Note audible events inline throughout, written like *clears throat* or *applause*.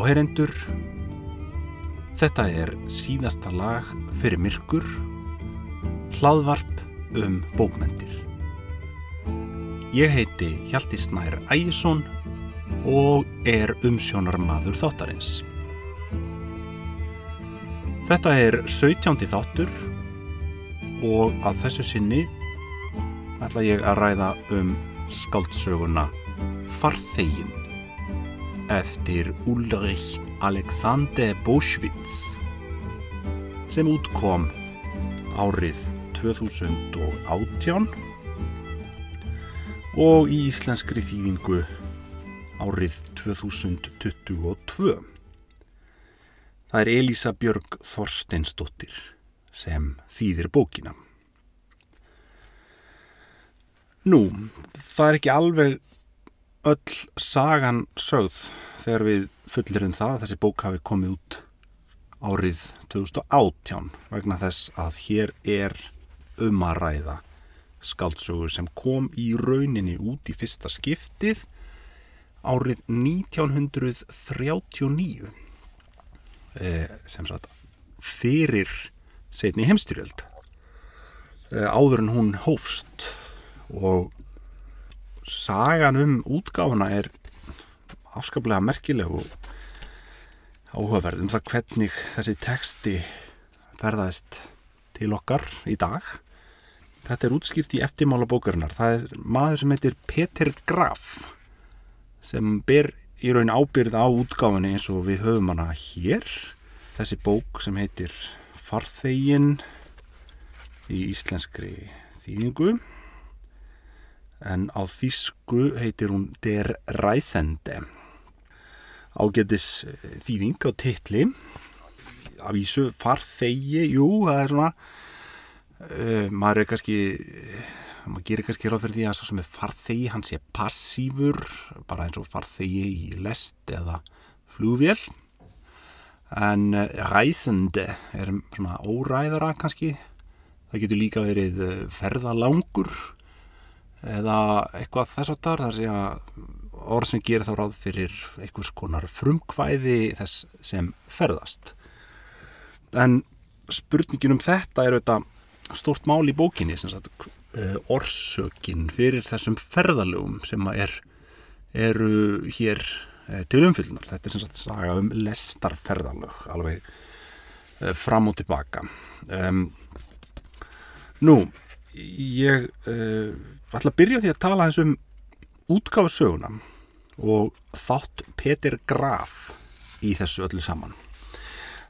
Áherendur, þetta er síðasta lag fyrir myrkur, hlaðvarp um bókmentir. Ég heiti Hjalti Snær Ægjesson og er umsjónarmadur þáttarins. Þetta er 17. þáttur og að þessu sinni ætla ég að ræða um skáldsöguna Farþegin eftir Ulrich Alexander Boschwitz sem útkom árið 2018 og í íslenskri þýðingu árið 2022. Það er Elisa Björg Þorsteinsdóttir sem þýðir bókina. Nú, það er ekki alveg öll sagan sögð þegar við fullir um það að þessi bók hafi komið út árið 2018 vegna þess að hér er um að ræða skáldsögur sem kom í rauninni út í fyrsta skiptið árið 1939 eh, sem sagt fyrir setni heimstyrjöld eh, áður en hún hófst og sagan um útgáfuna er afskaplega merkileg og áhugaverð um það hvernig þessi teksti ferðaðist til okkar í dag Þetta er útskýrt í eftirmála bókarinnar. Það er maður sem heitir Peter Graf sem ber í raun ábyrð á útgáfinni eins og við höfum hana hér. Þessi bók sem heitir Farþegin í íslenskri þýðingu en á þýsku heitir hún Der Reisende. Ágetis þýðing á titli. Af ísu farþegi, jú, það er svona Uh, maður er kannski maður gerir kannski ráð fyrir því að svo sem er farþegi hann sé passífur bara eins og farþegi í lest eða flugvél en ræsende er svona óræðara kannski það getur líka verið ferðalangur eða eitthvað þess að þar það sé að orð sem gerir þá ráð fyrir einhvers konar frumkvæði þess sem ferðast en spurningin um þetta er auðvitað stort mál í bókinni sagt, orsökin fyrir þessum ferðalögum sem er, eru hér til umfylgnar. Þetta er sem sagt saga um lestarferðalög alveg fram og tilbaka. Um, nú, ég uh, ætla að byrja því að tala eins um útgáfusöguna og þátt Peter Graf í þessu öllu saman.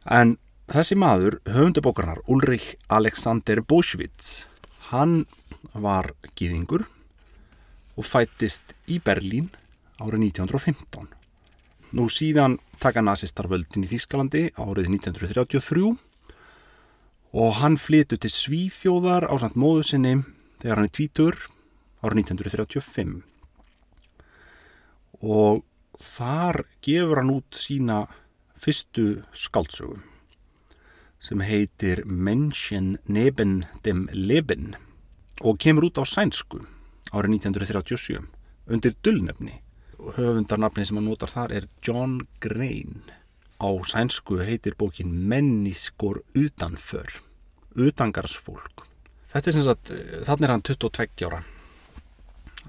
En Þessi maður, höfundabókarnar Ulrich Alexander Boschwitz, hann var gýðingur og fættist í Berlín árið 1915. Nú síðan taka nazistar völdin í Þískalandi árið 1933 og hann flytu til Svíþjóðar á samt móðu sinni þegar hann er tvítur árið 1935. Og þar gefur hann út sína fyrstu skáldsögum sem heitir Menschen neben dem Leben og kemur út á sænsku árið 1937 undir dullnefni og höfundarnafni sem hann notar þar er John Grain á sænsku heitir bókin Menniskur utanför utangarsfólk þetta er sem sagt, þannig er hann 22 ára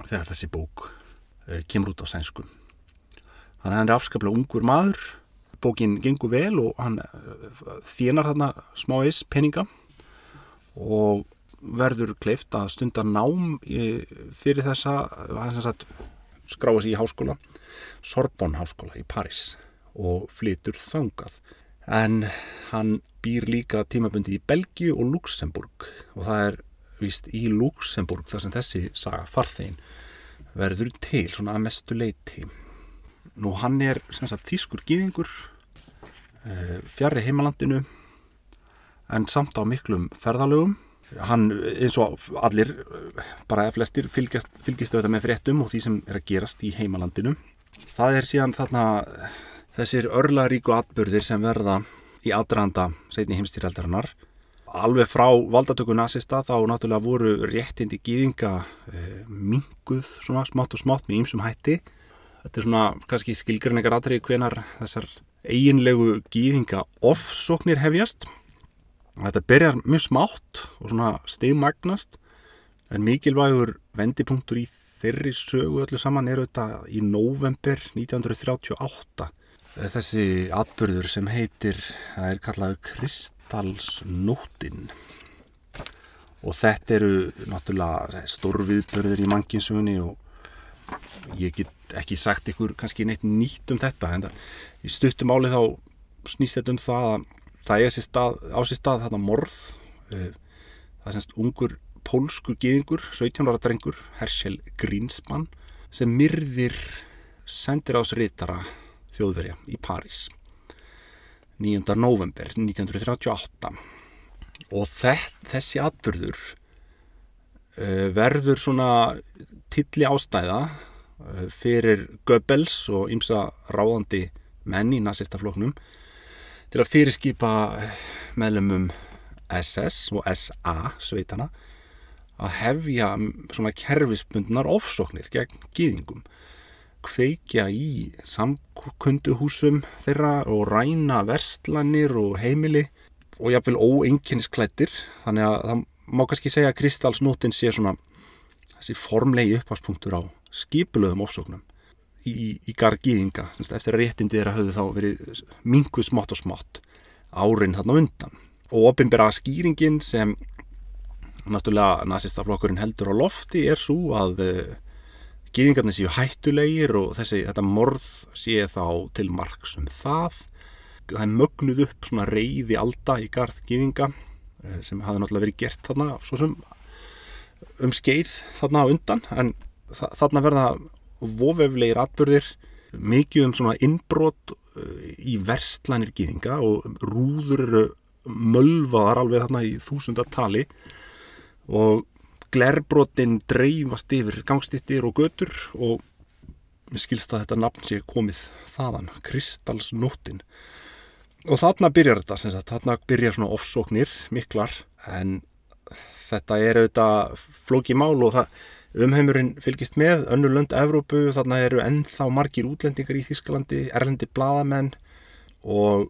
þegar þessi bók kemur út á sænsku. Þannig að hann er afskaplega ungur maður. Bókin gengur vel og hann þénar þarna smáis peninga og verður kleift að stunda nám fyrir þessa sagt, skráa sér í háskóla Sorbonne háskóla í Paris og flytur þangað. En hann býr líka tímabundi í Belgiu og Luxemburg og það er vist í Luxemburg þar sem þessi saga farþegin verður til svona að mestu leiti nú hann er sagt, þýskur gýðingur fjarrri heimalandinu en samt á miklum ferðalögum. Hann eins og allir bara eða flestir fylgjast, fylgjast auðvitað með fréttum og því sem er að gerast í heimalandinu. Það er síðan þarna þessir örlaríku atbyrðir sem verða í aðdraðanda setni heimstýraldarinnar alveg frá valdatöku nazista þá náttúrulega voru réttindi gýðinga eh, minguð svona smátt og smátt með ýmsum hætti. Þetta er svona kannski skilgrinningar aðrið hvenar þessar eiginlegu gýðinga offsóknir hefjast. Þetta byrjar mjög smátt og svona stegmagnast en mikilvægur vendipunktur í þeirri sögu öllu saman er þetta í november 1938 þessi atbyrður sem heitir það er kallað Kristalsnóttin og þetta eru náttúrulega stórviðbörður í mannkinsugunni og ég get ekki sagt ykkur kannski neitt nýtt um þetta en í stuttum áli þá snýst þetta um það að það er á sér stað þarna morð eh, það er semst ungur pólskur geðingur, 17 ára drengur Herschel Greenspan sem myrðir sendir ás reytara þjóðverja í París 9. november 1938 og þessi atbyrður uh, verður svona tilli ástæða uh, fyrir Goebbels og ymsa ráðandi menn í nazistafloknum til að fyrirskipa meðlumum SS og SA sveitana að hefja svona kerfisbundnar ofsóknir gegn gýðingum kveikja í samkunduhúsum þeirra og ræna verslanir og heimili og jáfnveil óeinkinnisklættir þannig að það má kannski segja að kristalsnótin sé svona þessi formlegi uppvarspunktur á skipulöðum ofsóknum í, í gargíðinga eftir að réttindi þeirra höfðu þá verið minguð smátt og smátt árin þarna undan. Og ofinbera skýringin sem náttúrulega nazistaflokkurinn heldur á lofti er svo að Gýðingarnir séu hættulegir og þessi, þetta morð sé þá til margs um það. Það er mögnuð upp svona reyði alda í garð gýðinga eh, sem hafi náttúrulega verið gert þarna svo sem um skeið þarna á undan en þarna verða vofeflegir atbyrðir mikið um svona innbrot eh, í verslanir gýðinga og rúður mölvaðar alveg þarna í þúsundartali og glerbrotin dreifast yfir gangstittir og götur og mér skilst að þetta nafn sé komið þaðan, Kristalsnóttin og þarna byrjar þetta sagt, þarna byrjar svona ofsóknir miklar en þetta er auðvitað flóki mál og það umheimurinn fylgist með, önnur lönd Evrópu, þarna eru ennþá margir útlendingar í Þísklandi, erlendi bladamenn og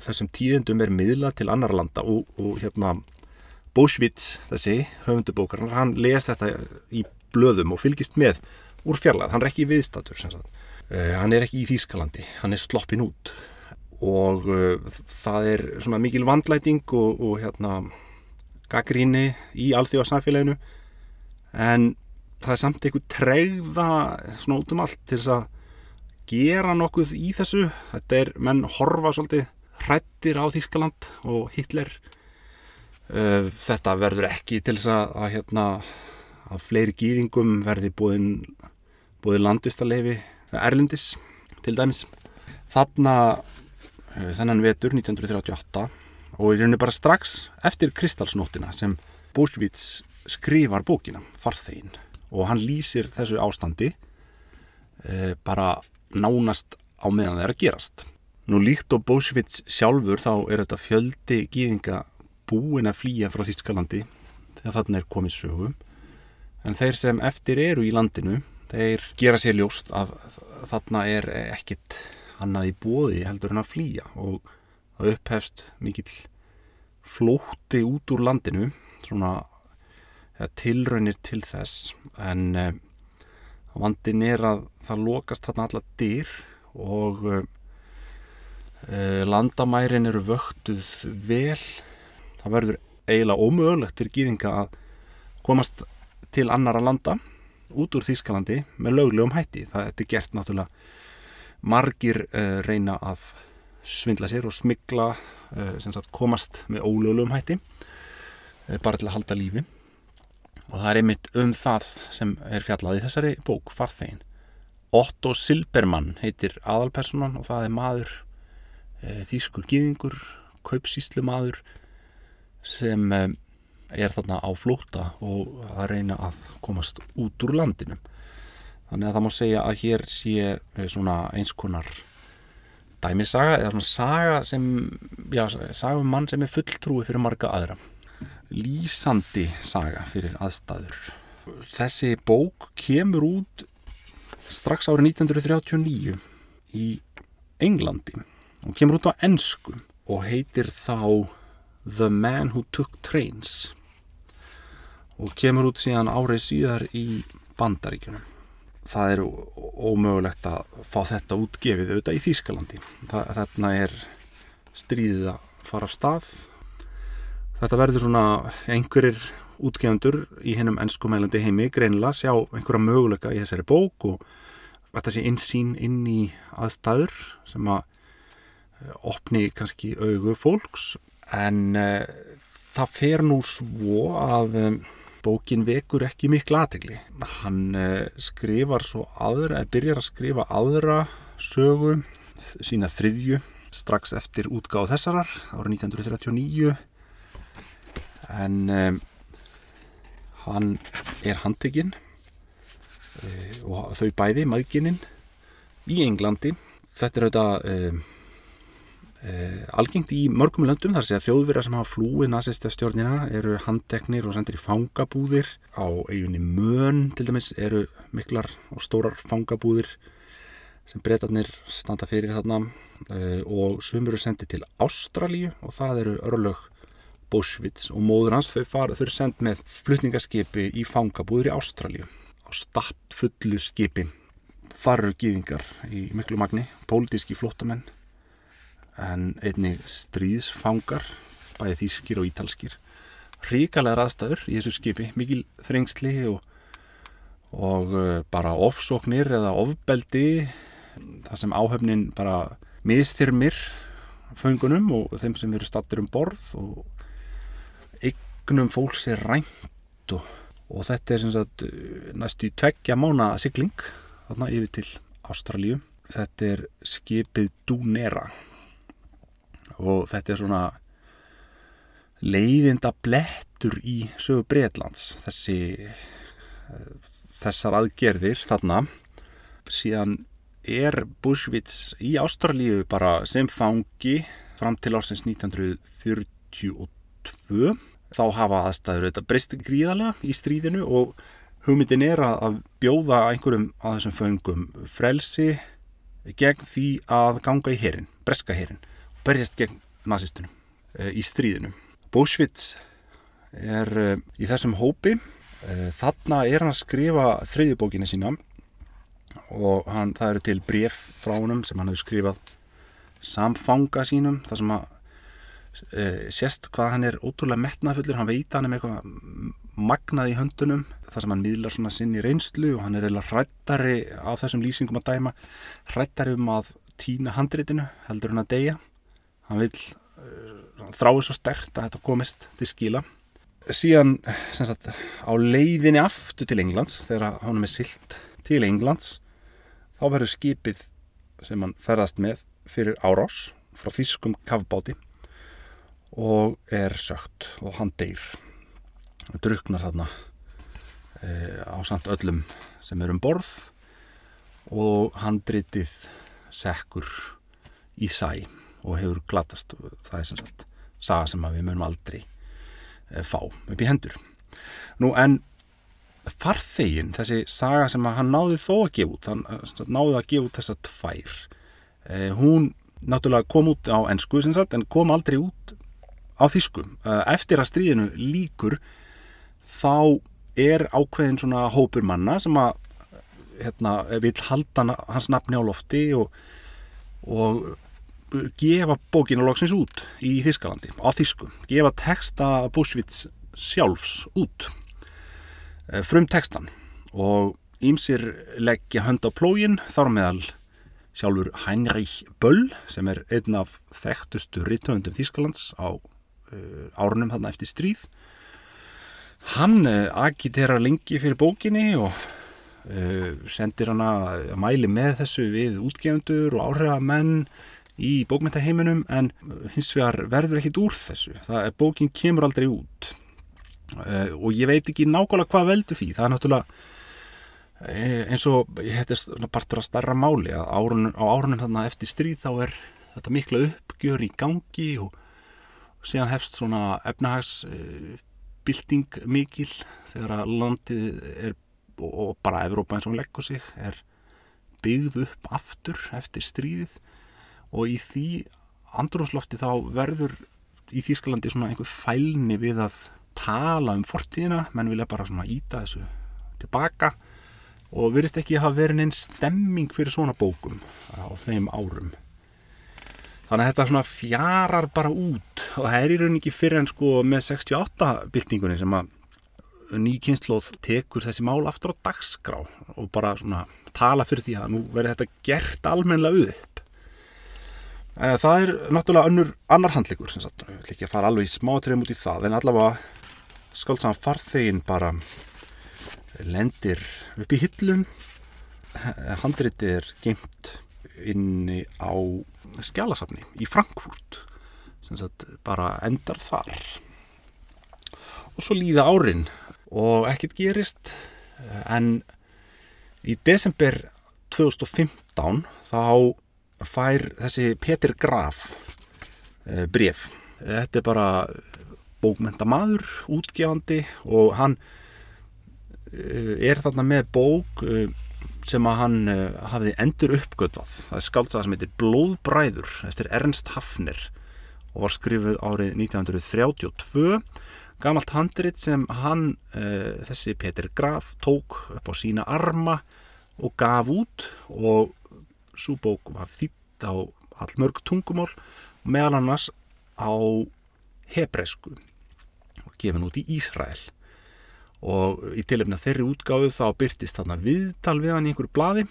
þessum tíðendum er miðla til annar landa og, og hérna Bósvits, þessi höfundubókar, hann les þetta í blöðum og fylgist með úr fjarlag, hann er ekki viðstatur uh, hann er ekki í Þýskalandi hann er sloppin út. Og uh, það er svona mikil vandlæting og, og hérna gaggríni í alþjóðarsamfélaginu en það er samt einhver tregða svona út um allt til þess að gera nokkuð í þessu. Þetta er menn horfa svolítið hrættir á Þýskaland og Hitler Eh, þetta verður ekki til þess að, að, hérna, að fleiri gýringum verði búin landvistarleifi Erlendis til dæmis. Þarna eh, þennan vetur 1938 og í rauninni bara strax eftir Kristalsnóttina sem Búsvíts skrifar bókina, Farþegin og hann lýsir þessu ástandi e, bara nánast á meðan það er að gerast. Nú líkt og Búsvíts sjálfur þá er þetta fjöldi gýringa búin að flýja frá Þýskalandi þegar þarna er komið sögum en þeir sem eftir eru í landinu þeir gera sér ljóst að þarna er ekkit annað í bóði heldur en að flýja og það upphefst mikill flótti út úr landinu svona tilraunir til þess. En eh, vandin er að það lokast þarna alla dyr og eh, landamærin eru vöktuð vel það verður eiginlega ómögulegt fyrir gýðinga að komast til annara landa út úr Þýskalandi með löglegum hætti. Það er gert náttúrulega margir uh, reyna að svindla sér og smigla uh, sagt, komast með ólöglegum hætti uh, bara til að halda lífi og það er einmitt um það sem er fjallað í þessari bók Farþegin. Otto Silbermann heitir aðalpersonan og það er maður þýskur gýðingur, kaupsíslu maður sem eh, er þarna á flóta og að reyna að komast út úr landinu. Þannig að það má segja að hér sé eh, svona eins konar dæmisaga eða svona saga sem já, saga um mann sem er fulltrúi fyrir marga aðra. Lýsandi saga fyrir aðstæður. Þessi bók kemur út strax árið 1939 í Englandi. Og kemur út á ennsku og heitir þá The Man Who Took Trains og kemur út síðan árið síðar í bandaríkunum það er ómögulegt að fá þetta útgefið auðvitað í Þýskalandi. Þarna er stríðið að fara af stað. Þetta verður svona einhverjir útgefundur í hennum ennskumælandi heimi greinilega sjá einhverja möguleika í þessari bók og þetta sé einsýn inn í aðstæður sem að opni kannski augu fólks en uh, það fer nú svo að um, bókin vekur ekki miklu aðtegli. Hann uh, skrifar svo aðra, eða byrjar að skrifa aðra sögu, sína þriðju, strax eftir útgáð þessarar árið 1939 en um, hann er handekinn uh, og þau bæði, maðgininn í Englandi. Þetta er auðvitað algengt í mörgum löndum þar sé að þjóðverðar sem hafa flúið nazistastjórnina eru handteknir og sendir í fangabúðir. Á eiginni mön til dæmis eru miklar og stórar fangabúðir sem breytarnir standa fyrir þarna. Uh, og sumur eru sendið til Ástralíu og það eru örlög Bósvits og móður hans. Þau, fara, þau eru sendið með flutningaskipi í fangabúðir í Ástralíu á stapt fullu skipi. Þar eru gýðingar í miklu magni, pólitíski flottamenn en einni stríðsfangar bæði þýskir og ítalskir. Ríkalegar aðstæður í þessu skipi mikil þrengsli og, og uh, bara ofsóknir eða ofbeldi þar sem áhöfnin bara misþyrmir föngunum og þeim sem eru stattir um borð og eignum fólks er rænt og, og þetta er sagt, næstu í tveggja mána sigling þarna yfir til Ástralju þetta er skipið Dunera og þetta er svona leiðinda blettur í sögu Breitlands þessi þessar aðgerðir þarna. Síðan er Bushwitz í Ástralíu bara sem fangi fram til ársins 1942 þá hafa aðstæður þetta breyst gríðarlega í stríðinu og hugmyndin er að bjóða einhverjum að þessum fangum frelsi gegn því að ganga í herin, breska herin berjast gegn nazistunum e, í stríðinu. Bósvits er e, í þessum hópi, e, þarna er hann að skrifa þriðjubókina sína og hann, það eru til bref frá honum sem hann hefur skrifað samfanga sínum, þar sem að sést hvað hann er ótrúlega metnafullur, hann veit hann er með eitthvað magnað í höndunum þar sem hann miðlar svona sinn í reynslu og hann er eiginlega hrættari á þessum lýsingum að dæma hrættari um að týna handritinu heldur hann að deyja hann vil uh, þráið svo stert að þetta komist til skila. Síðan sagt, á leiðinni aftur til Englands þegar hann er silt til Englands þá verður skipið sem hann ferðast með fyrir árás frá þýskum kafbáti og er sögt og hann deyr. Og druknar þarna e, á samt öllum sem er um borð og handritið sekkur í sæ og hefur glatast. Og það er sem sagt saga sem við munum aldrei e, fá upp í hendur. Nú en farþegin, þessi saga sem hann náði þó að gefa út hann sagt, náði að gefa út þessa tvær e, hún náttúrulega kom út á ennsku sagt, en kom aldrei út á þýsku. E, eftir að stríðinu líkur þá er ákveðin svona hópur manna sem að hérna, vil halda hans nafni á lofti og, og gefa bókinu loksins út í Þískalandi, á Þísku gefa texta Bushwitz sjálfs út. Eh, frum textan og ímsir leggja hönd á plógin þar meðal sjálfur Heinrich Böll sem er einn af þekktustu rittöfundum Þískalands á uh, árunum þarna eftir stríð. Hann uh, agiterar lengi fyrir bókinni og sendir hana að mæli með þessu við útgefundur og áhrifamenn í bókmyndaheiminum en hins vegar verður ekkit úr þessu. Það er bókin kemur aldrei út. Uh, og ég veit ekki nákvæmlega hvað veldur því. Það er náttúrulega uh, eins og ég hætti partur að starra máli að árun, á árunum þarna eftir stríð þá er þetta mikla uppgjör í gangi og, síðan hefst svona efnahagsbilding uh, mikil þegar að landið er og, og bara Evrópa eins og hún leggur sig er byggð upp aftur eftir stríðið og í því andrumslofti þá verður í Þýskalandi svona einhver fælni við að tala um fortíðina, menn vilja bara svona íta þessu tilbaka. Og verist ekki að hafa verið einn stemming fyrir svona bókum á þeim árum. Þannig að þetta svona fjarar bara út. Og það er í rauninni ekki fyrir en sko með 68 byltingunni sem að ný kynnslóð tekur þessi mál aftur á dagskrá. Og bara svona tala fyrir því að nú verður þetta gert almenlega upp en það er náttúrulega önnur annar handlikur sem sagt, ég ætla ekki að fara alveg í smátrið út í það en allavega skáldsam farþegin bara lendir upp í hillum. Handritið er geimt inni á skjálasafni í Frankfurt sem sagt bara endar þar. Og svo líða árin og ekkert gerist en í desember 2015 þá fær þessi Petur Graf eh, bref þetta er bara bókmentamadur útgefandi og hann eh, er þarna með bók eh, sem að hann hafiði endur uppgötvað það er skáldsað sem heitir Blóðbræður eftir Ernst Hafner og var skrifuð árið 1932 gamalt handrit sem hann þessi Petur Graf tók upp á sína arma og gaf út og svo bók var þýtt á allmörg tungumál meðal annars á hebreysku og gefin út í Ísrael. Og í tilefna þeirri útgáðu þá byrtist þarna viðtal við hann í einhverju bladi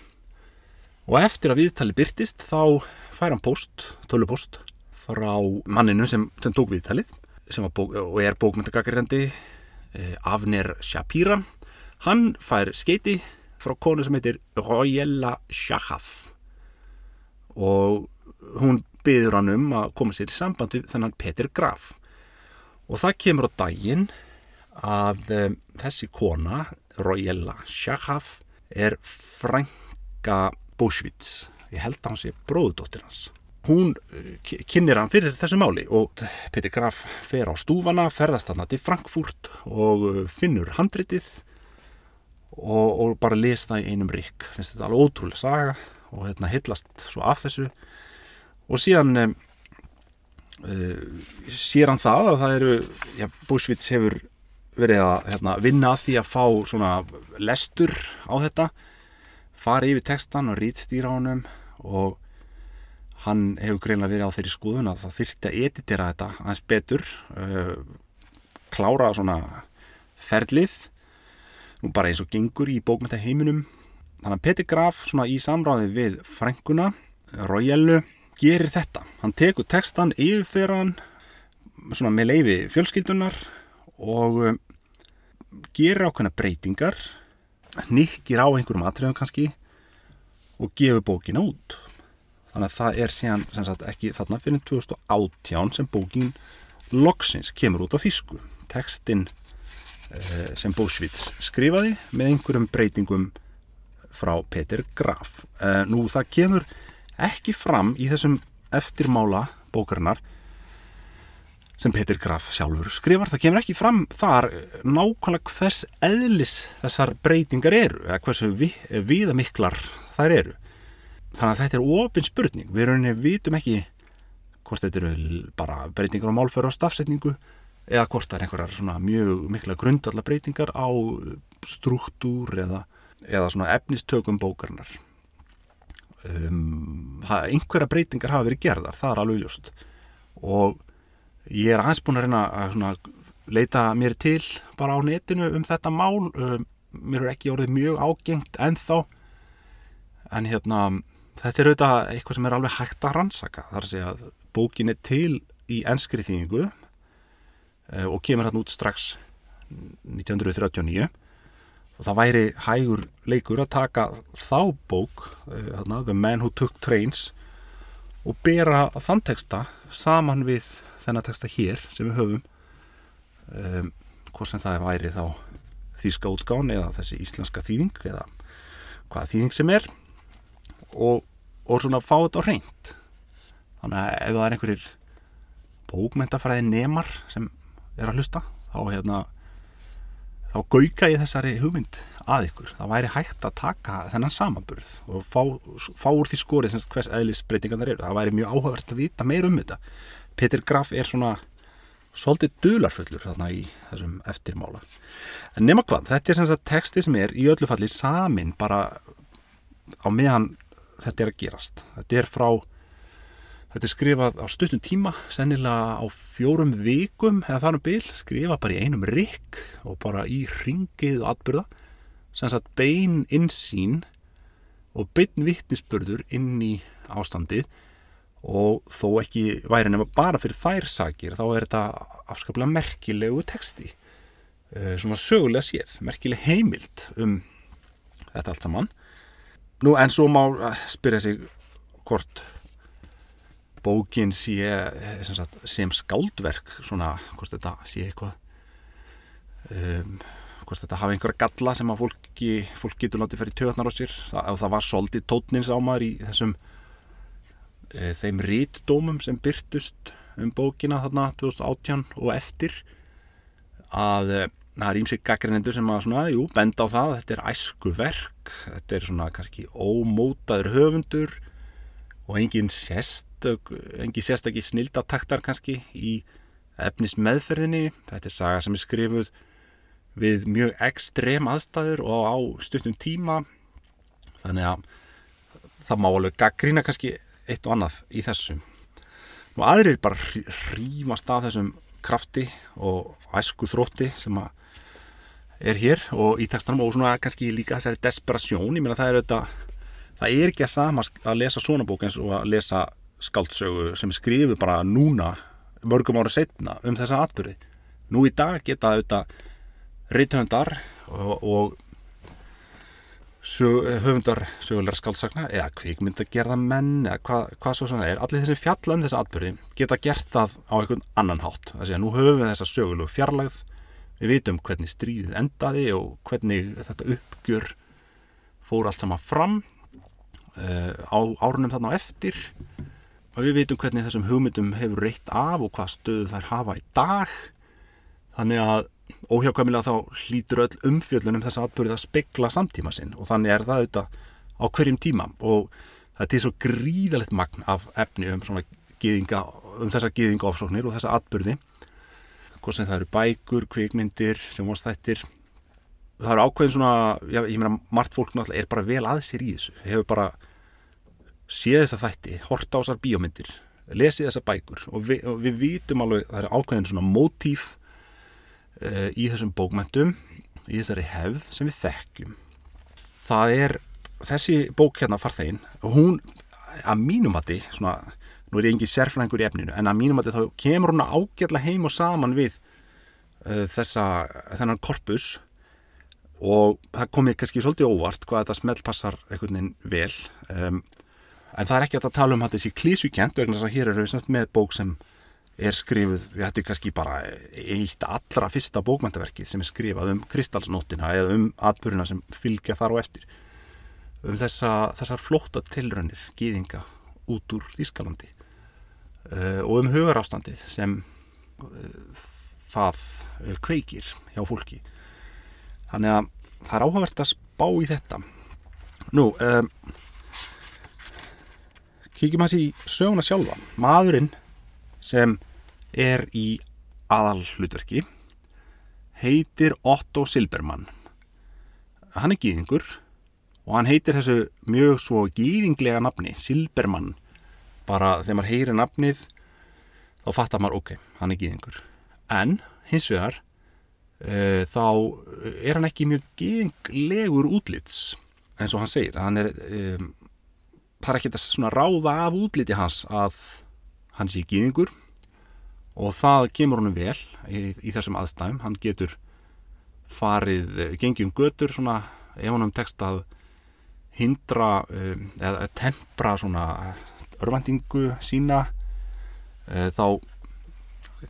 og eftir að viðtali byrtist þá fær hann post, tölupost frá manninu sem, sem tók viðtalið sem bók, og er bókmyndagakariðandi eh, Avner Shapira. Hann fær skeiti frá konu sem heitir Royella Shahaf og hún byður hann um að koma sér í samband við þennan Peter Graf. Og það kemur á daginn að um, þessi kona Royella Shahaf er frænga Bósvits ég held að hann sé bróðudóttir hans. Hún uh, kynir hann fyrir þessu máli og Peter Graf fer á stúfana ferðast hann til Frankfurt og uh, finnur handritið og, og bara les það í einum rík finnst þetta alveg ótrúlega saga og hérna hillast svo af þessu. Og síðan um, uh, sér hann það að það eru já, Búsvits hefur verið að hérna, vinna að því að fá svona lestur á þetta fara yfir textan og rítstýra honum og hann hefur greinlega verið á þeirri skoðun að það þyrtti að editera þetta aðeins betur uh, klára svona ferlið nú bara eins og gengur í bókmynda heiminum Þannig að Petri Graf svona í samráði við frænguna, Royellu, gerir þetta. Hann tekur textan yfirfyrir hann svona með leifi fjölskyldunar og um, gerir ákveðna breytingar, nikkir á einhverjum atriðum kannski og gefur bókina út. Þannig að það er síðan sagt, ekki þarna fyrir 2018 sem bókin loksins kemur út á þýsku. Tekstinn eh, sem Bósvits skrifaði með einhverjum breytingum frá Peter Graf. Uh, nú það kemur ekki fram í þessum eftirmála bókarinnar sem Peter Graf sjálfur skrifar. Það kemur ekki fram þar nákvæmlega hvers eðlis þessar breytingar eru eða hversu vi, viðamiklar þær eru. Þannig að þetta er ofinn spurning. Við erum vitum ekki hvort þetta eru bara breytingar á málföru og stafsetningu eða hvort það er einhverjar mjög mikla grundallar breytingar á struktúr eða eða svona efnistökum bókarinnar. Um, einhverja breytingar hafa verið gerðar, það er alveg ljóst. Og ég er aðeins búin að reyna að leita mér til bara á netinu um þetta mál. Um, mér er ekki orðið mjög ágengt ennþá. En hérna þetta er auðvitað eitthvað sem er alveg hægt að rannsaka. Þar segja að bókin er til í ennskri þýðingu uh, og kemur hérna út strax 1939 og það væri hægur leikur að taka þá bók uh, The Man Who Took Trains og bera þann teksta saman við þennan teksta hér sem við höfum. Um, hvort sem það væri þá þýska útgán eða þessi íslenska þýðing eða hvaða þýðing sem er. Og, og svona fá þetta á reynd þannig að ef það er einhverjir bókmentafræði nemar sem er að hlusta þá hérna þá gauka ég þessari hugmynd að ykkur. Það væri hægt að taka þennan samanburð og fá, fá úr því skorið sem hvers eðlisbreytingan það eru. Það væri mjög áhugavert að vita meir um þetta. Peter Graf er svona svolítið dularfullur þarna í þessum eftirmála. En nema hvað, þetta er sem sagt texti sem er í öllu falli samin bara á meðan þetta er að gerast. Þetta er frá þetta er skrifað á stuttum tíma sennilega á fjórum vikum eða þannig bil, skrifað bara í einum rikk og bara í ringið og atbyrða sem sagt bein insýn og bein vittnisspörður inn í ástandið. Og þó ekki væri nema bara fyrir þær sakir þá er þetta afskaplega merkilegu texti. Eh, svona sögulega séð, merkileg heimild um þetta allt saman. Nú en svo má eh, spyrja sig hvort bókin sé eh, sem, sagt, sem skáldverk svona hvort þetta sé eitthvað um, hvort þetta hafi einhverja galla sem að fólki, fólk getur látið fyrir töðnar á sér. Það, það var soldið tótnins á maður í þessum e, þeim rítdómum sem byrtust um bókina þarna 2018 og eftir að e, það er ímsið gaggrinendur sem að svona, jú, benda á það þetta er æsku verk þetta er svona kannski ómótaður höfundur og engin sérstök engin sérstakki snildataktar kannski í efnis meðferðinni þetta er saga sem er skrifuð við mjög ekstrem aðstæður og á stuttum tíma. Þannig að það má alveg gaggrína kannski eitt og annað í þessum og aðrir bara rýmast af þessum krafti og æsku þrótti sem að er hér og í textanum og svona kannski líka þessari desperasjón. Ég meina það er auðvitað það er ekki að sama að lesa svona bók eins og að lesa skáldsögu sem skrifið bara núna mörgum ára setna um þessa atbyrði nú í dag geta auðvitað reythöndar og, og sög, höfundar sögulegar skáldsagna eða kvikmyndagerða menn eða hvað hva svo sem það er, allir þessi fjalla um þessa atbyrði geta gert það á einhvern annan hátt. Sé að nú höfum við þessa sögulegu fjarlægð við vitum hvernig stríðið endaði og hvernig þetta uppgjör fór allt saman fram uh, á árunum þarna á eftir og við vitum hvernig þessum hugmyndum hefur reitt af og hvað stöðu þær hafa í dag. Þannig að óhjákvæmilega þá hlýtur öll umfjöllunum þess aðbörið að spekla samtíma sinn og þannig er það auðvitað á hverjum tíma. Og það er svo gríðalegt magn af efni um svona gýðinga, um þessa gýðinga ofsóknir og þessa aðbörði hvort sem það eru bækur, kvikmyndir sjónvastættir það eru ákveðin svona, já, ég meina margt fólk náttúrulega er bara vel að sér í þessu. Hefur bara séð þessa þætti horta á þessar bíómyndir lesið þessa bækur og við, og við vitum alveg það eru ákveðin svona mótíf uh, í þessum bókmæntum í þessari hefð sem við þekkjum. Það er þessi bók hérna farþegin hún að mínumati svona, nú er ég engin sérfræðingur í efninu en að mínumati þá kemur hún ágjörlega heim og saman við uh, þessa, þennan korpus og það komir kannski svolítið óvart hvað þetta smellpassar einhvern veginn vel. Um, en það er ekki að tala um að þessi klísukent vegna þess að hér eru við með bók sem er skrifuð, við hættum kannski bara eitt allra fyrsta bókmæntaverkið sem er skrifað um kristalsnóttina eða um atbyrjuna sem fylgja þar og eftir. Um þessa, þessar flótta tilrönnir gýðinga út úr Þískalandi uh, og um hugarástandið sem uh, það uh, kveikir hjá fólki. Þannig að það er áhugavert að spá í þetta. Nú um, kíkjum að því söguna sjálfa. Maðurinn sem er í aðal hlutverki heitir Otto Silbermann. Hann er gýðingur og hann heitir þessu mjög svo gýðinglega nafni Silbermann. Bara þegar maður heyrir nafnið þá fattar maður ok, hann er gýðingur en hins vegar e, þá er hann ekki mjög gýðinglegur útlits eins og hann segir. Hann er e, er ekki þetta ráða af útliti hans að hann sé gýðingur og það kemur honum vel í, í þessum aðstæðum, hann getur farið, eh, gengjum götur svona, ef honum tekst að hindra eh, eða tempra svona örvendingu sína e, þá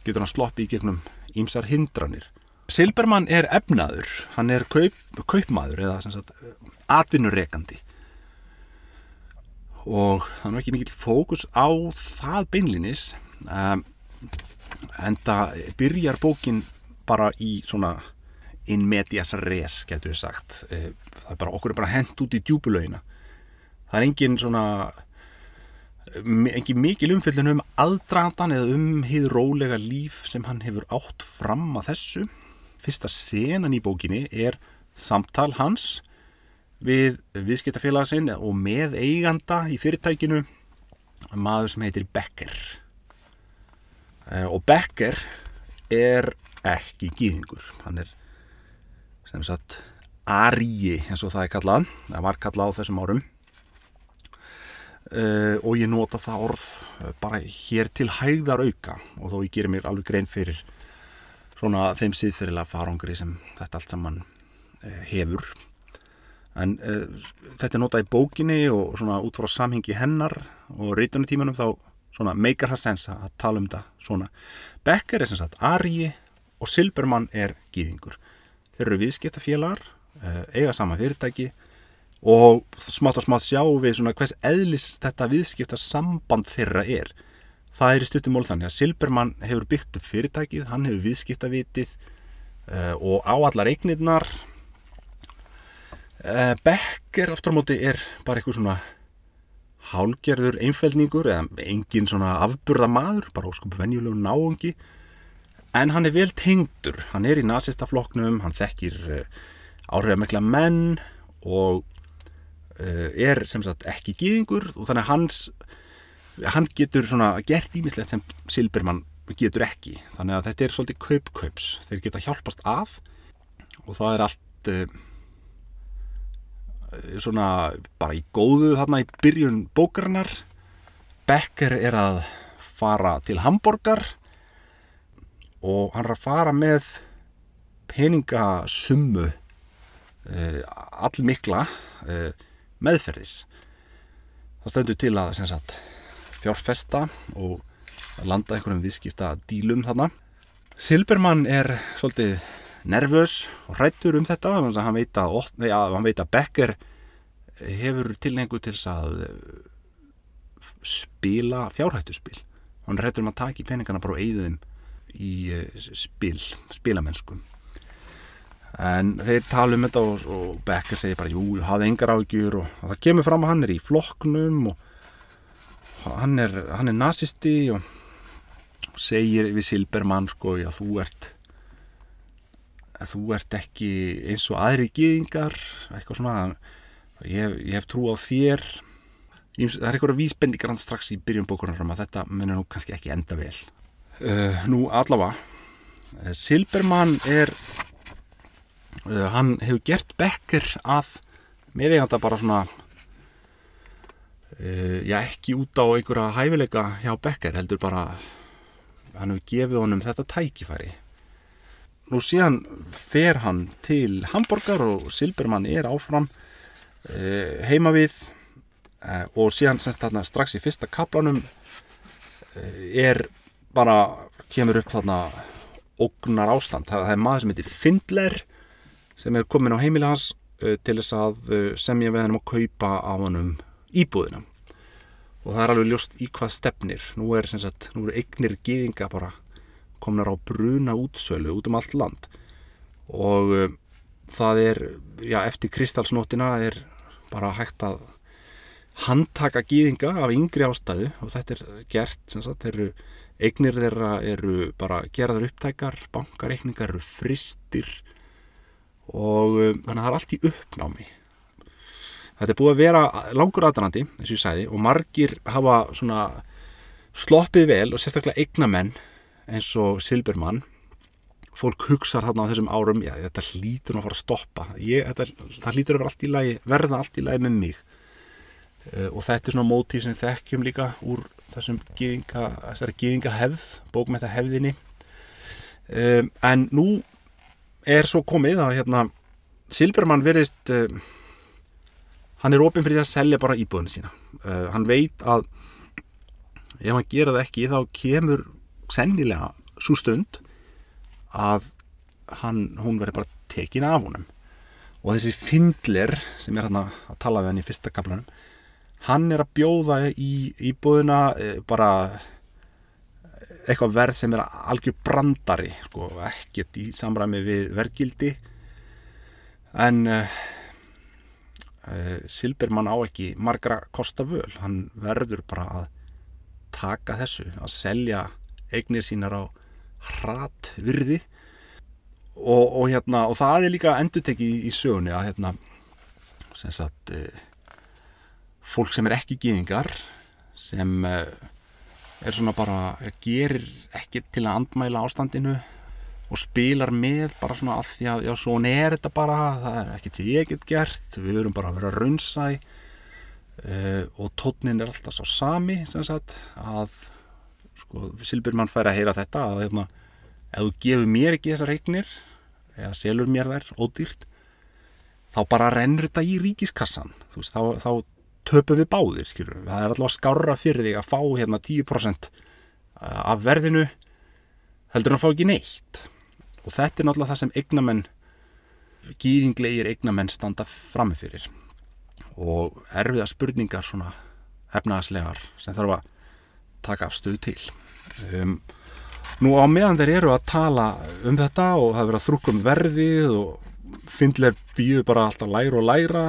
getur hann sloppi í gegnum ímsar hindranir. Silbermann er efnaður, hann er kaup, kaupmaður eða atvinnurekandi og hann er ekki mikill fókus á það beinlinis um, en það byrjar bókin bara í svona in medias res, getur við sagt. Eh, það er bara, okkur er bara hent út í djúbulögina það er engin svona engin mikil umfyllun um aðdraðan eða um hið rólega líf sem hann hefur átt fram að þessu. Fyrsta senan í bókinni er samtal hans við viðskiptafélagsinn og með eiganda í fyrirtækinu maður sem heitir Becker. Eh, og Becker er ekki gýðingur hann er sem sagt aríi eins og það er kallað það var kallað á þessum árum. Uh, og ég nota það orð uh, bara hér til hægðar auka og þó ég gerir mér alveg grein fyrir svona þeim síðferðilega farangri sem þetta allt saman hefur en þetta er notað í bókinni og svona út frá samhengi hennar og reytunutímanum þá svona meikar það sensa að tala um þetta svona. Becker er sem sagt Arji og Silbermann er gýðingur. Þeir eru viðskiptafélagar, eiga sama fyrirtæki og smátt og smátt sjáum við svona hvers eðlis þetta viðskipta samband þeirra er. Það er í stuttumól þannig að Silbermann hefur byggt upp fyrirtækið, hann hefur viðskiptavitið uh, og á allar eignirnar. Uh, Becker aftur á móti er bara eitthvað svona hálgerður einfældningur eða engin svona afburða maður, bara óskupu venjulegu náungi. En hann er vel tengdur, hann er í nazistafloknum, hann þekkir uh, áhrifamekla menn og uh, er sem sagt ekki gýðingur og þannig hans hann getur svona gert ímislegt sem Silbermann getur ekki. Þannig að þetta er svolítið kaup-kaups. Þeir geta hjálpast að og það er allt svona bara í góðu þarna í byrjun bókarinnar. Becker er að fara til Hamburgar og hann er að fara með peningasummu uh, allmikla uh, meðferðis. Það stendur til að sagt, fjárfesta og landa einhverjum viðskipta dílum þarna. Silbermann er svolítið nervös og hrættur um þetta hann veit að, ja, hann veit að Becker hefur tilhengu til að eh, spila fjárhættuspil. Hann er hrættur um að taka í peningana bara og eigða þeim í eh, spil spilamennskum en þeir tala um þetta og, og Becker segir bara, jú, hafa engar ágjur og, og það kemur fram að hann er í flokknum og hann er, hann er nazisti og segir við Silbermann sko, já, þú ert að þú ert ekki eins og aðri gýðingar eitthvað svona ég, ég hef trú á þér. Það er eitthvað vísbendingar hann strax í byrjun bókunar um að þetta munir nú kannski ekki enda vel. Uh, nú allavega uh, Silbermann er uh, hann hefur gert Becker að meðeiganda bara svona já ekki út á einhverja hæfileika hjá Becker heldur bara hann hefur gefið honum þetta tækifæri nú síðan fer hann til Hamburger og Silbermann er áfram uh, heima við uh, og síðan semst þarna strax í fyrsta kaplanum uh, er bara kemur upp þarna ógnar ástand, það, það er maður sem heitir Findler sem er komin á heimili hans til þess að semja við hann og kaupa á hann íbúðina. Og það er alveg ljóst í hvað stefnir. Nú er, sagt, nú er eignir gýðinga bara komnar á bruna útsölu út um allt land. Og uh, það er, já, eftir kristalsnótina er bara hægt að handtaka gýðinga af yngri ástæðu og þetta er gert, sem sagt, eru eignir þeirra eru bara gerðar upptækar, bankareikningar eru fristir og um, þannig að það er allt í uppnámi. Þetta er búið að vera langur aðdanandi, eins og ég sæði, og margir hafa svona sloppið vel og sérstaklega eignamenn eins og Silbermann. Fólk hugsaður þarna á þessum árum já, þetta hlýtur að fara að stoppa. Ég, þetta, það hlýtur að allt lagi, verða allt í lagi með mig. Uh, og þetta er svona mótíð sem þekkjum líka úr þessum gýðinga, þessari gýðinga hefð bókmetta hefðinni um, en nú er svo komið að hérna Silbermann verist uh, hann er ofin fyrir því að selja bara íbúðinu sína. Uh, hann veit að ef hann gera það ekki þá kemur sennilega svo stund að hann, hún verður bara tekin af honum. Og þessi Findler sem er hann að tala við hann í fyrsta kaplanum hann er að bjóða í, í búðuna e, bara eitthvað verð sem er algjör brandari sko, ekkert í samræmi við verðgildi. En uh, uh, Silbermann á ekki margra kosta völ, hann verður bara að taka þessu að selja eignir sínar á hrat virði og, og hérna og það er líka endutekið í, í sögunni að hérna sem sagt uh, fólk sem er ekki gýðingar sem uh, er svona bara gerir ekki til að andmæla ástandinu og spilar með bara svona að því að já, svona er þetta bara, það er ekki til ég get gert, við verum bara að vera raunsæ uh, og tónin er alltaf svo sami sem sagt að sko, Silburmann fær að heyra þetta að hérna, ef þú gefur mér ekki þessar eignir eða selur mér þær ódýrt þá bara rennur þetta í ríkiskassan. Veist, þá, þá töpum við báðir skilur. það er alltaf skarra fyrir þig að fá hérna 10% af verðinu heldur að fá ekki neitt. Og þetta er náttúrulega það sem eignamenn gýðinglegir eignamenn standa framifyrir og erfiða spurningar svona efnaðslegar sem þarf að taka afstöðu til. Um, nú á meðan þeir eru að tala um þetta og það verið að þrúkum verðið og fyndler býðu bara alltaf læra og læra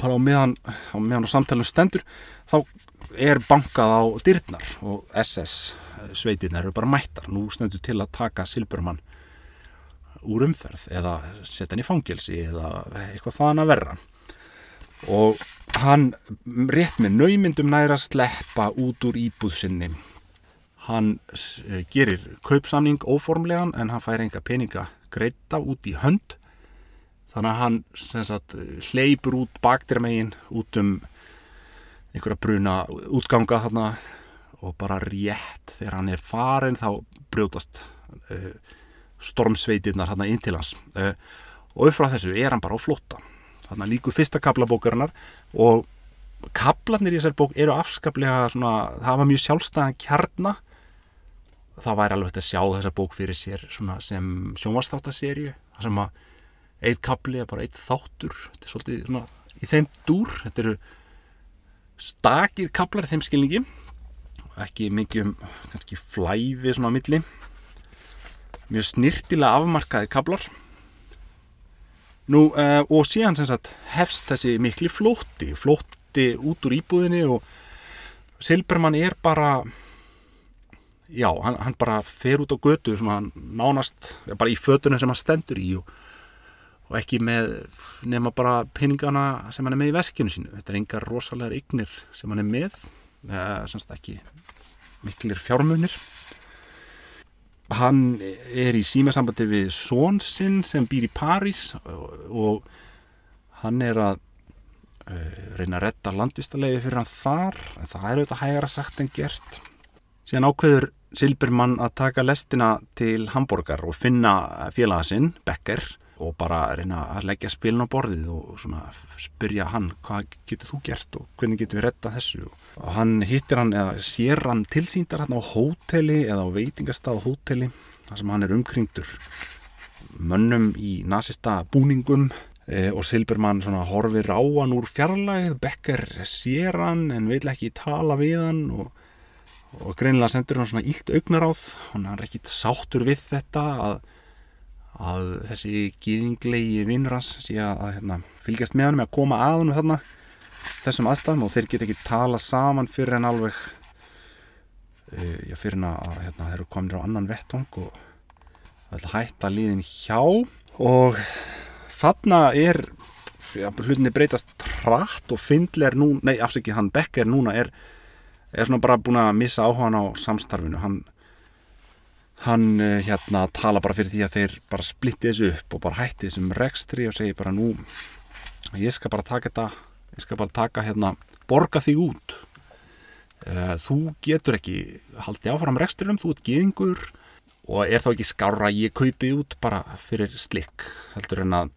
bara á meðan á meðan á samtalenu stendur þá er bankað á dyrnar og SS sveitirna eru bara mættar. Nú stendur til að taka Silbermann úr umferð eða setja hann í fangelsi eða eitthvað þann að verra og hann rétt með naumyndum næra sleppa út úr íbúðsynni hann eh, gerir kaupsamning óformlegan en hann fær enga peninga greita út í hönd. Þannig að hann sagt, hleypur út baktirmegin út um einhverja bruna útganga þarna. Og bara rétt þegar hann er farin þá brjótast uh, stormsveitirnar hann inn til hans. Uh, og upp frá þessu er hann bara á flotta þannig að líku fyrsta kaplabókarinnar og kaplarnir í þessari bók eru afskaplega svona, það var mjög sjálfstæðan kjarna. Það væri alveg þetta að sjá þessa bók fyrir sér sem sjónvastáttasériu það sem að eitt kapli er bara eitt þáttur. Þetta er svolítið svona, í þeim dúr. Þetta eru stakir kaplar í þeim skilningi. Ekki mikið um kannski flæfi svona á milli. Mjög snirtilega afmarkaði kablar nú uh, og síðan sem sagt hefst þessi mikli flótti flótti út úr íbúðinni og Silbermann er bara já, hann, hann bara fer út á götu svona nánast bara í fötunum sem hann stendur í og, og ekki með nema bara peningana sem hann er með í veskinu sínu. Þetta er engar rosalega eignir sem hann er með eða semst ekki miklir fjármunir hann er í símasambandi við Sonsinn sem býr í París og hann er að uh, reyna að retta landvistarlegi fyrir hann þar en það er auðvitað hægara sagt en gert. Síðan ákveður Silbermann að taka lestina til Hamburger og finna félagasinn Becker og bara reyna að leggja spilin á borðið og svona spyrja hann hvað getur þú gert og hvernig getur við retta þessu? Og hann hittir hann eða sér hann tilsýndar hann á hóteli eða á veitingastað hóteli þar sem hann er umkringdur mönnum í nazista búningum e, og Silbermann svona horfir á hann úr fjarlæð Becker sér hann en vil ekki tala við hann og, og greinilega sendur hann svona ílt augnaráð. Hann er ekkit sáttur við þetta að að þessi gýðinglegi vinnrans sé að hérna, fylgjast með hann með að koma að hann þarna þessum aðstæðum og þeir get ekki tala saman fyrir en alveg uh, já, fyrir en að hérna, þeir eru komin á annan vettung og það er hætta líðin hjá. Og þarna er ja, hlutinni breytast hratt og fyndler nú, nei afsækið hann Becker núna er, er svona bara búin að missa áhugan á samstarfinu. Hann hann eh, hérna tala bara fyrir því að þeir bara splitti þessu upp og bara hætti þessum rekstri og segi bara nú ég skal bara taka þetta ég skal bara taka hérna, borga þig út. Uh, þú getur ekki haldið áfram rekstrinum þú ert geðingur og er þá ekki skára ég kaupið út bara fyrir slikk heldur en að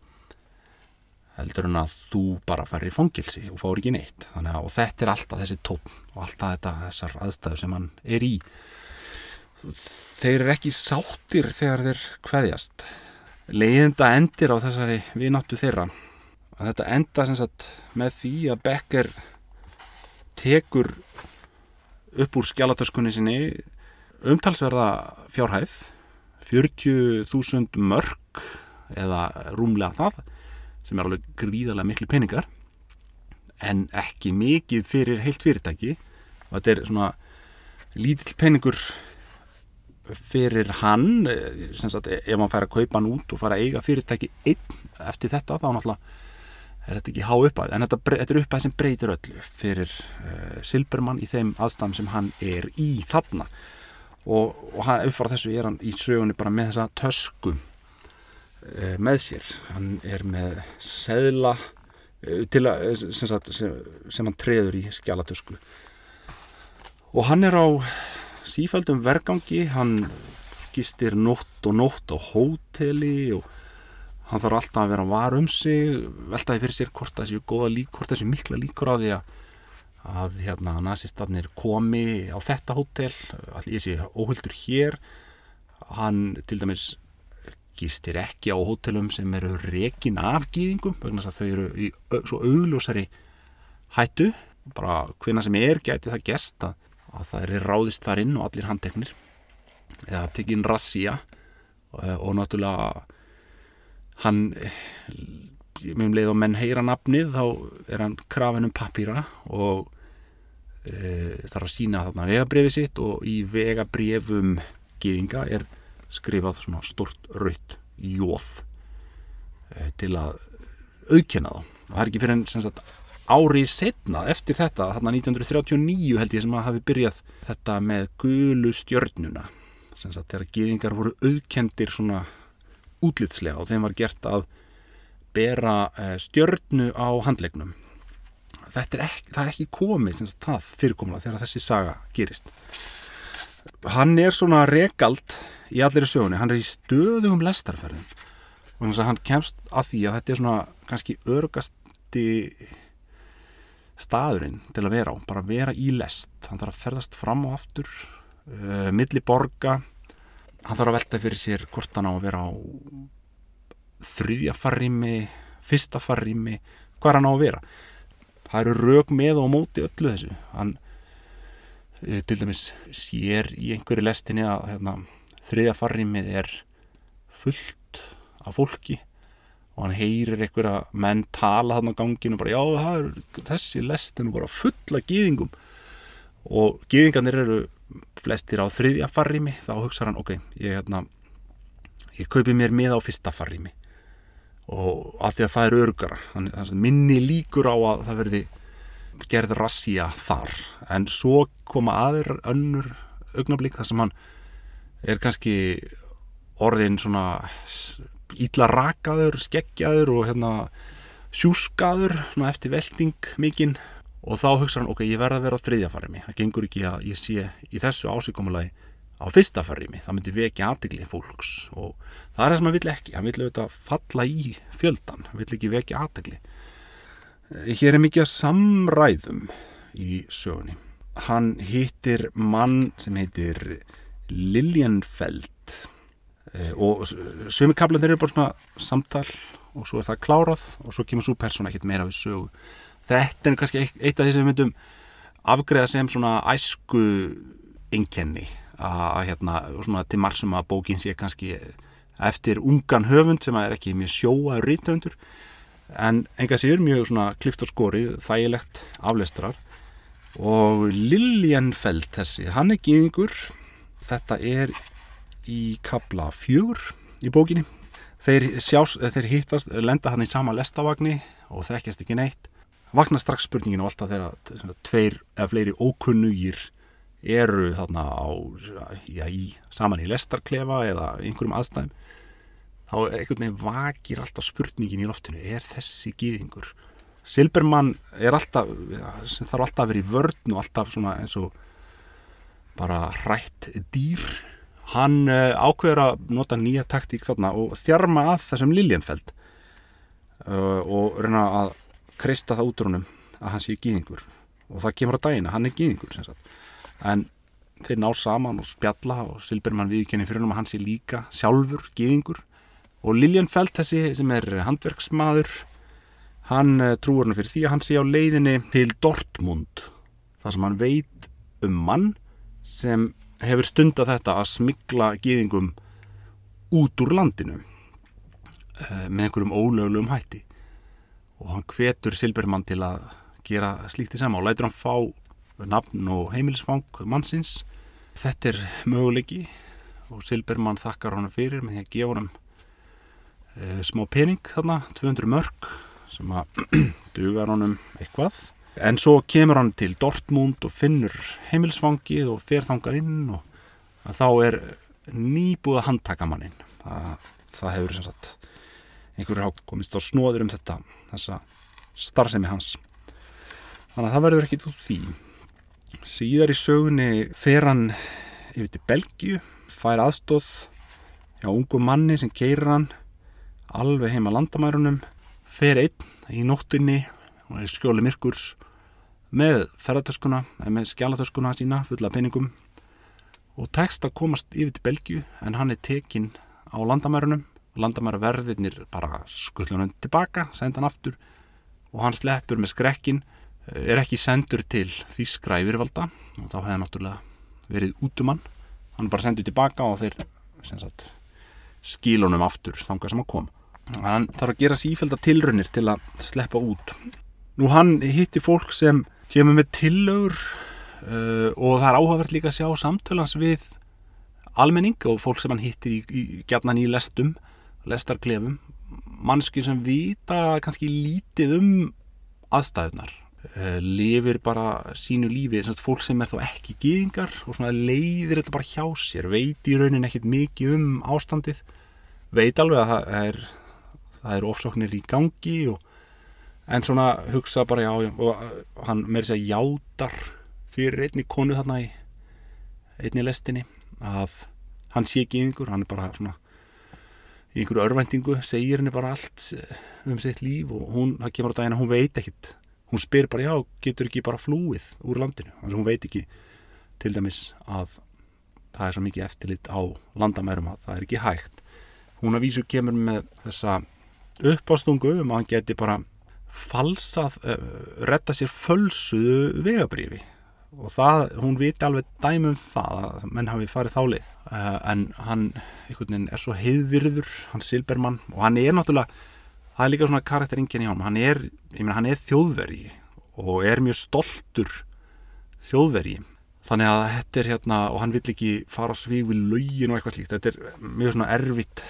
heldur en að þú bara fær í fangilsi og fáur ekki neitt. Að þetta er alltaf þessi tón og alltaf þetta, þessar aðstæður sem hann er í þeir eru ekki sáttir þegar þeir hveðjast leiðinda endir á þessari vináttu þeirra. Að þetta enda sagt, með því að Becker tekur upp úr skjálatöskunni sinni umtalsverða fjárhæð 40.000 mörg eða rúmlega það sem er alveg gríðarlega miklu peningar en ekki mikið fyrir heilt fyrirtæki. Og þetta er svona lítill peningur fyrir hann eh, sagt, ef hann fær að kaupa hann út og fara að eiga fyrirtæki einn eftir þetta þá náttúrulega er þetta ekki há uppæð en þetta, þetta er uppæð sem breytir öllu fyrir uh, Silbermann í þeim aðstæðum sem hann er í þarna. Og, og uppfara þessu er hann í sögunni bara með þessa tösku uh, með sér. Hann er með seðla uh, sem, sem, sem hann treður í skjálatösku og hann er á sífældum vergangi hann gistir nótt og nótt á hóteli og hann þarf alltaf að vera var um sig veltaði fyrir sér hvort það séu góða lík hvort það séu mikla líkur á því að að hérna nazistarnir komi á þetta hótel allir ég sé óhuldur hér. Hann til dæmis gistir ekki á hótelum sem eru rekin af gýðingum vegna þess að þau eru í svo augljósari hættu. Bara hvena sem er gæti það gerst að að það er ráðist þar inn og allir handteknir. Eða tekinn rassía og, og náttúrulega hann meðum leið og menn heyra nafnið þá er hann krafin um pappýra og e, þarf að sína þarna vegabriði sitt og í vegabrifum gýðinga er skrifað svona stort raut jóð e, til að auðkjöna þá. Og það er ekki fyrir enn sem sagt árið setna eftir þetta, þarna 1939 held ég sem að hafi byrjað þetta með gulu stjörnuna. Sem að þeirra gýðingar voru auðkendir svona útlitslega og þeim var gert að bera eh, stjörnu á handlegnum þetta er ekki, það er ekki komið sem það fyrirkomla þegar þessi saga gerist. Hann er svona regald í allir sögunni, hann er í stöðugum lestarferðin og hann kemst að því að þetta er svona kannski örgasti staðurinn til að vera á, bara vera í lest. Hann þarf að ferðast fram og aftur uh, milli borga. Hann þarf að velta fyrir sér hvort hann á að vera á þriðja farrými fyrsta farrými, hvað hann á að vera. Það eru raug með og móti öllu þessu. Hann uh, til dæmis sér í einhverju lestinni að hérna, þriðja farrýmið er fullt af fólki og hann heyrir einhverja menn tala hann á ganginu bara já það er þessi lestinu bara fulla gýðingum og gýðingarnir eru flestir á þriðja farrými. Þá hugsa hann ok, ég, hérna, ég kaupi mér með á fyrsta farrými. Og af því að það er örgara þannig minni líkur á að það verði gerð rassía þar. En svo koma aður önnur augnablík þar sem hann er kannski orðin svona ítla rakaður, skeggjaður og hérna sjúskaður eftir velding mikinn. Og þá hugsa hann, ok, ég verða að vera á þriðja farimi. Það gengur ekki að ég sé í þessu ásíkomulagi á fyrsta farimi. Það myndi vekja aðtegli fólks og það er það sem hann vill ekki, hann vill auðvitað falla í fjöldan, hann vill ekki vekja aðtegli hér er mikið samræðum í sögunni. Hann hittir mann sem heitir Liljenfeld Eh, og sömu kaplanir eru bara svona samtal og svo er það klárað og svo kemur svo persóna ekkert meira við sögu. Þetta er kannski eitt, af því sem við myndum afgreða sem svona æsku innkenni að hérna, svona til margsum að bókin sé kannski eftir ungan höfund sem er ekki mjög sjóaður rítöfundur en enga séur mjög svona klift og skorið þægilegt aflestrar. Og Liljanfeld þessi, hann er gíðingur þetta er í kabla fjögur í bókinni. Þeir, sjás, þeir hittast, lenda hann í sama lestavagni og þekkjast ekki neitt. Vakna strax spurningin og alltaf þegar tveir eða fleiri ókunnugir eru þarna á, já, í, saman í lestarklefa eða einhverjum aðstæðum þá einhvern veginn vakir alltaf spurningin í loftinu. Er þessi gýðingur Silbermann er alltaf sem þarf alltaf að vera í vörn og alltaf svona eins og bara hrætt dýr hann uh, ákveður að nota nýja taktík þarna og þjarma að þessum Liljenfeld uh, og reyna að kreista það út úr húnum að hann sé gýðingur og það kemur á dagina, hann er gýðingur en þeir ná saman og spjalla og Silbermann viðkenni fyrir húnum að hann sé líka sjálfur gýðingur og Liljenfeld þessi sem er handverksmaður hann uh, trúur hann fyrir því að hann sé á leiðinni til Dortmund þar sem hann veit um mann sem hefur stunda þetta að smigla gýðingum út úr landinu uh, með einhverjum ólöglegum hætti. Og hann hvetur Silbermann til að gera slíkt í sama og lætur hann fá nafn og heimilisfang mannsins. Þetta er möguleiki og Silbermann þakkar hann fyrir með því að gefa hann uh, smá pening þarna, 200 mörg sem að *clears throat* dugar honum eitthvað en svo kemur hann til Dortmund og finnur heimilisfangið og fer þangað inn og þá er nýbúða handtakamannin það, það hefur sem sagt einhverju hák komist á snóður um þetta þessa starfsemi hans. Þannig að það verður ekkit úr því. Síðar í sögunni fer hann yfir til Belgíu fær aðstóð hjá ungu manni sem keirir hann alveg heima landamærunum fer einn í nóttinni og er skjóli myrkurs með ferðartöskuna með skjálatöskuna sína fulla peningum. Og tekst að komast yfir til Belgíu en hann er tekinn á landamærunum. Landamæraverðinir bara skullunum tilbaka, senda hann aftur og hann sleppur með skrekkin er ekki sendur til Þískra yfirvalda. Og þá hefði hann náttúrulega verið útumann. Hann bara sendur tilbaka og þeir sagt, skílunum aftur þangað sem að kom. Hann þarf að gera sífælda tilrunir til að sleppa út. Nú hann hitti fólk sem kemur með tillögur uh, og það er áhugavert líka að sjá samtölans við almenning og fólk sem hann hittir í, í, gætnan í lestum lestarklefum mannski sem vita kannski lítið um aðstæðunar uh, lifir bara sínu lífi þess að fólk sem er þá ekki gíðingar og svona leiðir þetta bara hjá sér veit í raunin ekkit mikið um ástandið veit alveg að það er það eru ofsóknir í gangi og, en svona hugsa bara já, já og hann þess að játar fyrir einni konu þarna í einni lestinni að hann sé ekki yngur, hann er bara svona í einhverju örvendingu segir henni bara allt um sitt líf og hún, það kemur á daginn að hún veit ekkit. Hún spyr bara já, getur ekki bara flúið úr landinu, þannig að hún veit ekki til dæmis að það er svo mikið eftirlit á landamærum að það er ekki hægt. Hún að vísu kemur með þessa uppástungu um að hann geti bara falsað, uh, retta sér fölsuðu vegabrifi og það, hún viti alveg dæmum það að menn hafi farið þálið uh, en hann, einhvern veginn, er svo heiðvirður, hann Silbermann og hann er náttúrulega, það er líka svona karakteringin í hann, hann er, ég meina, hann er þjóðveri og er mjög stoltur þjóðveri þannig að þetta er hérna, og hann vill ekki fara á svig við laugin og eitthvað slíkt. Þetta er mjög svona erfitt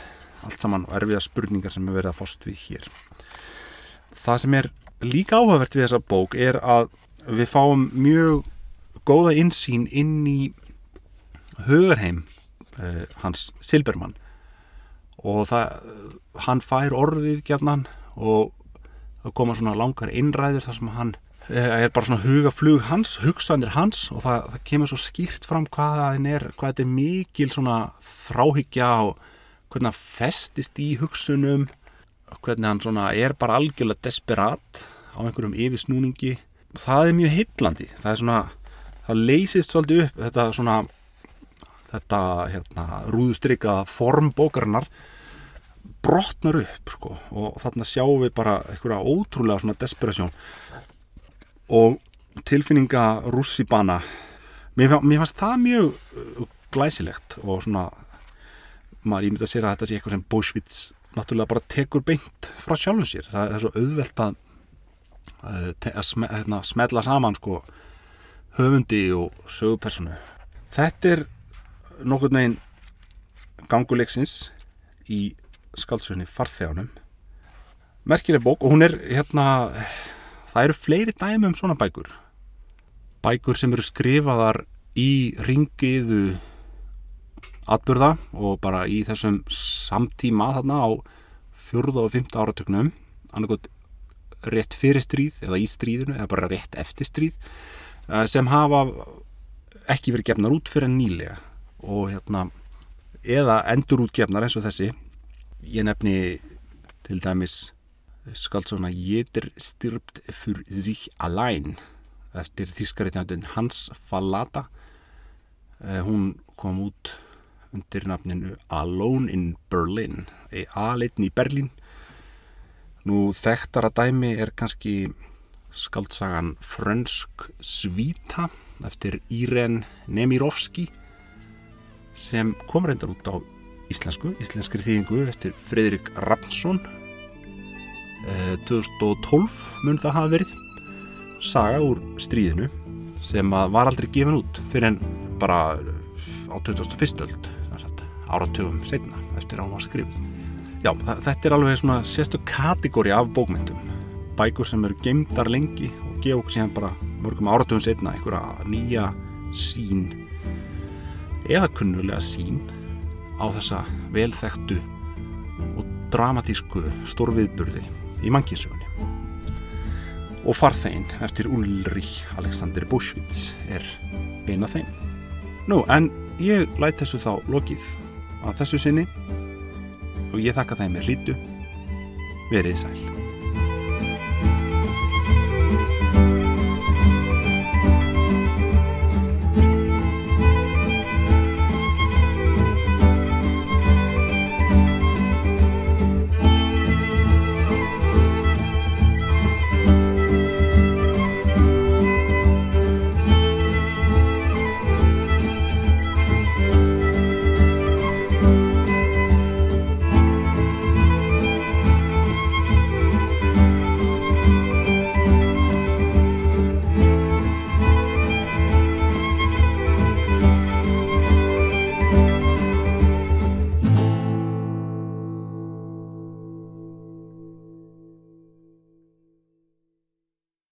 allt saman og erfiða spurningar sem er verið að fóst við hér það sem er líka áhugavert við þessa bók er að við fáum mjög góða insýn inn í hugarheim uh, hans Silbermann. Og það, hann fær orðið gerðnan og það koma svona langar innræður þar sem hann er bara svona hugaflug hans, hugsanir hans og það, það kemur svo skýrt fram hvað það er, hvað þetta er mikil svona þráhyggja og hvernig hann festist í hugsunum hvernig hann svona er bara algjörlega desperat á einhverjum yfirsnúningi. Það er mjög heitlandi það er svona, það leysist svolítið upp þetta svona þetta hérna rúðustrykka form bókarinnar brotnar upp sko og þarna sjáum við bara einhverja ótrúlega svona desperasjón og tilfinninga rússibana mér, mér fannst það mjög glæsilegt og svona maður ímynda sér að þetta sé eitthvað sem Bósvits náttúrulega bara tekur beint frá sjálfum sér. Það er svo auðvelt að, eh, að sme, hérna, smetla saman sko, höfundi og sögupersonu. Þetta er nokkur neginn ganguleiksins í skaldsögunni Farþeganum. Merkileg bók og hún er hérna það eru fleiri dæmi um svona bækur. Bækur sem eru skrifaðar í ringiðu atbyrða og bara í þessum samtíma þarna á fjörða og fymta áratöknum annarkot rétt fyrir stríð eða í stríðinu eða bara rétt eftir stríð eh, sem hafa ekki verið gefnar út fyrir nýlega. Og hérna eða endur útgefnar eins og þessi. Ég nefni til dæmis skald svona Jeder styrpt für sich allein eftir þískaritjandin Hans Fallada eh, hún kom út undir nafninu Alone in Berlin A-leitin í Berlín nú þekktara dæmi er kannski skaldsagan Frönsk Svíta eftir Íren Nemirovski sem kom reyndar út á íslensku, íslenskri þýðingu eftir Fredrik Rapnsson 2012 mun það hafa verið saga úr stríðinu sem var aldrei gefin út fyrir en bara á 2001. öld áratugum setna eftir að hún var skrifið. Já, þetta er alveg svona sérstu kategóri af bókmyndum bækur sem eru gemdar lengi og gefa okkur síðan bara mörgum áratugum setna einhverja nýja sín eða kunnulega sín á þessa velþektu og dramatísku stórviðburði í mankinsögunni. Og farþegin eftir Ulrich Alexander Bushwitz er eina þeim. Nú, en ég læt þessu þá lokið að þessu sinni og ég þakka þeim með hlýtu verið sæl.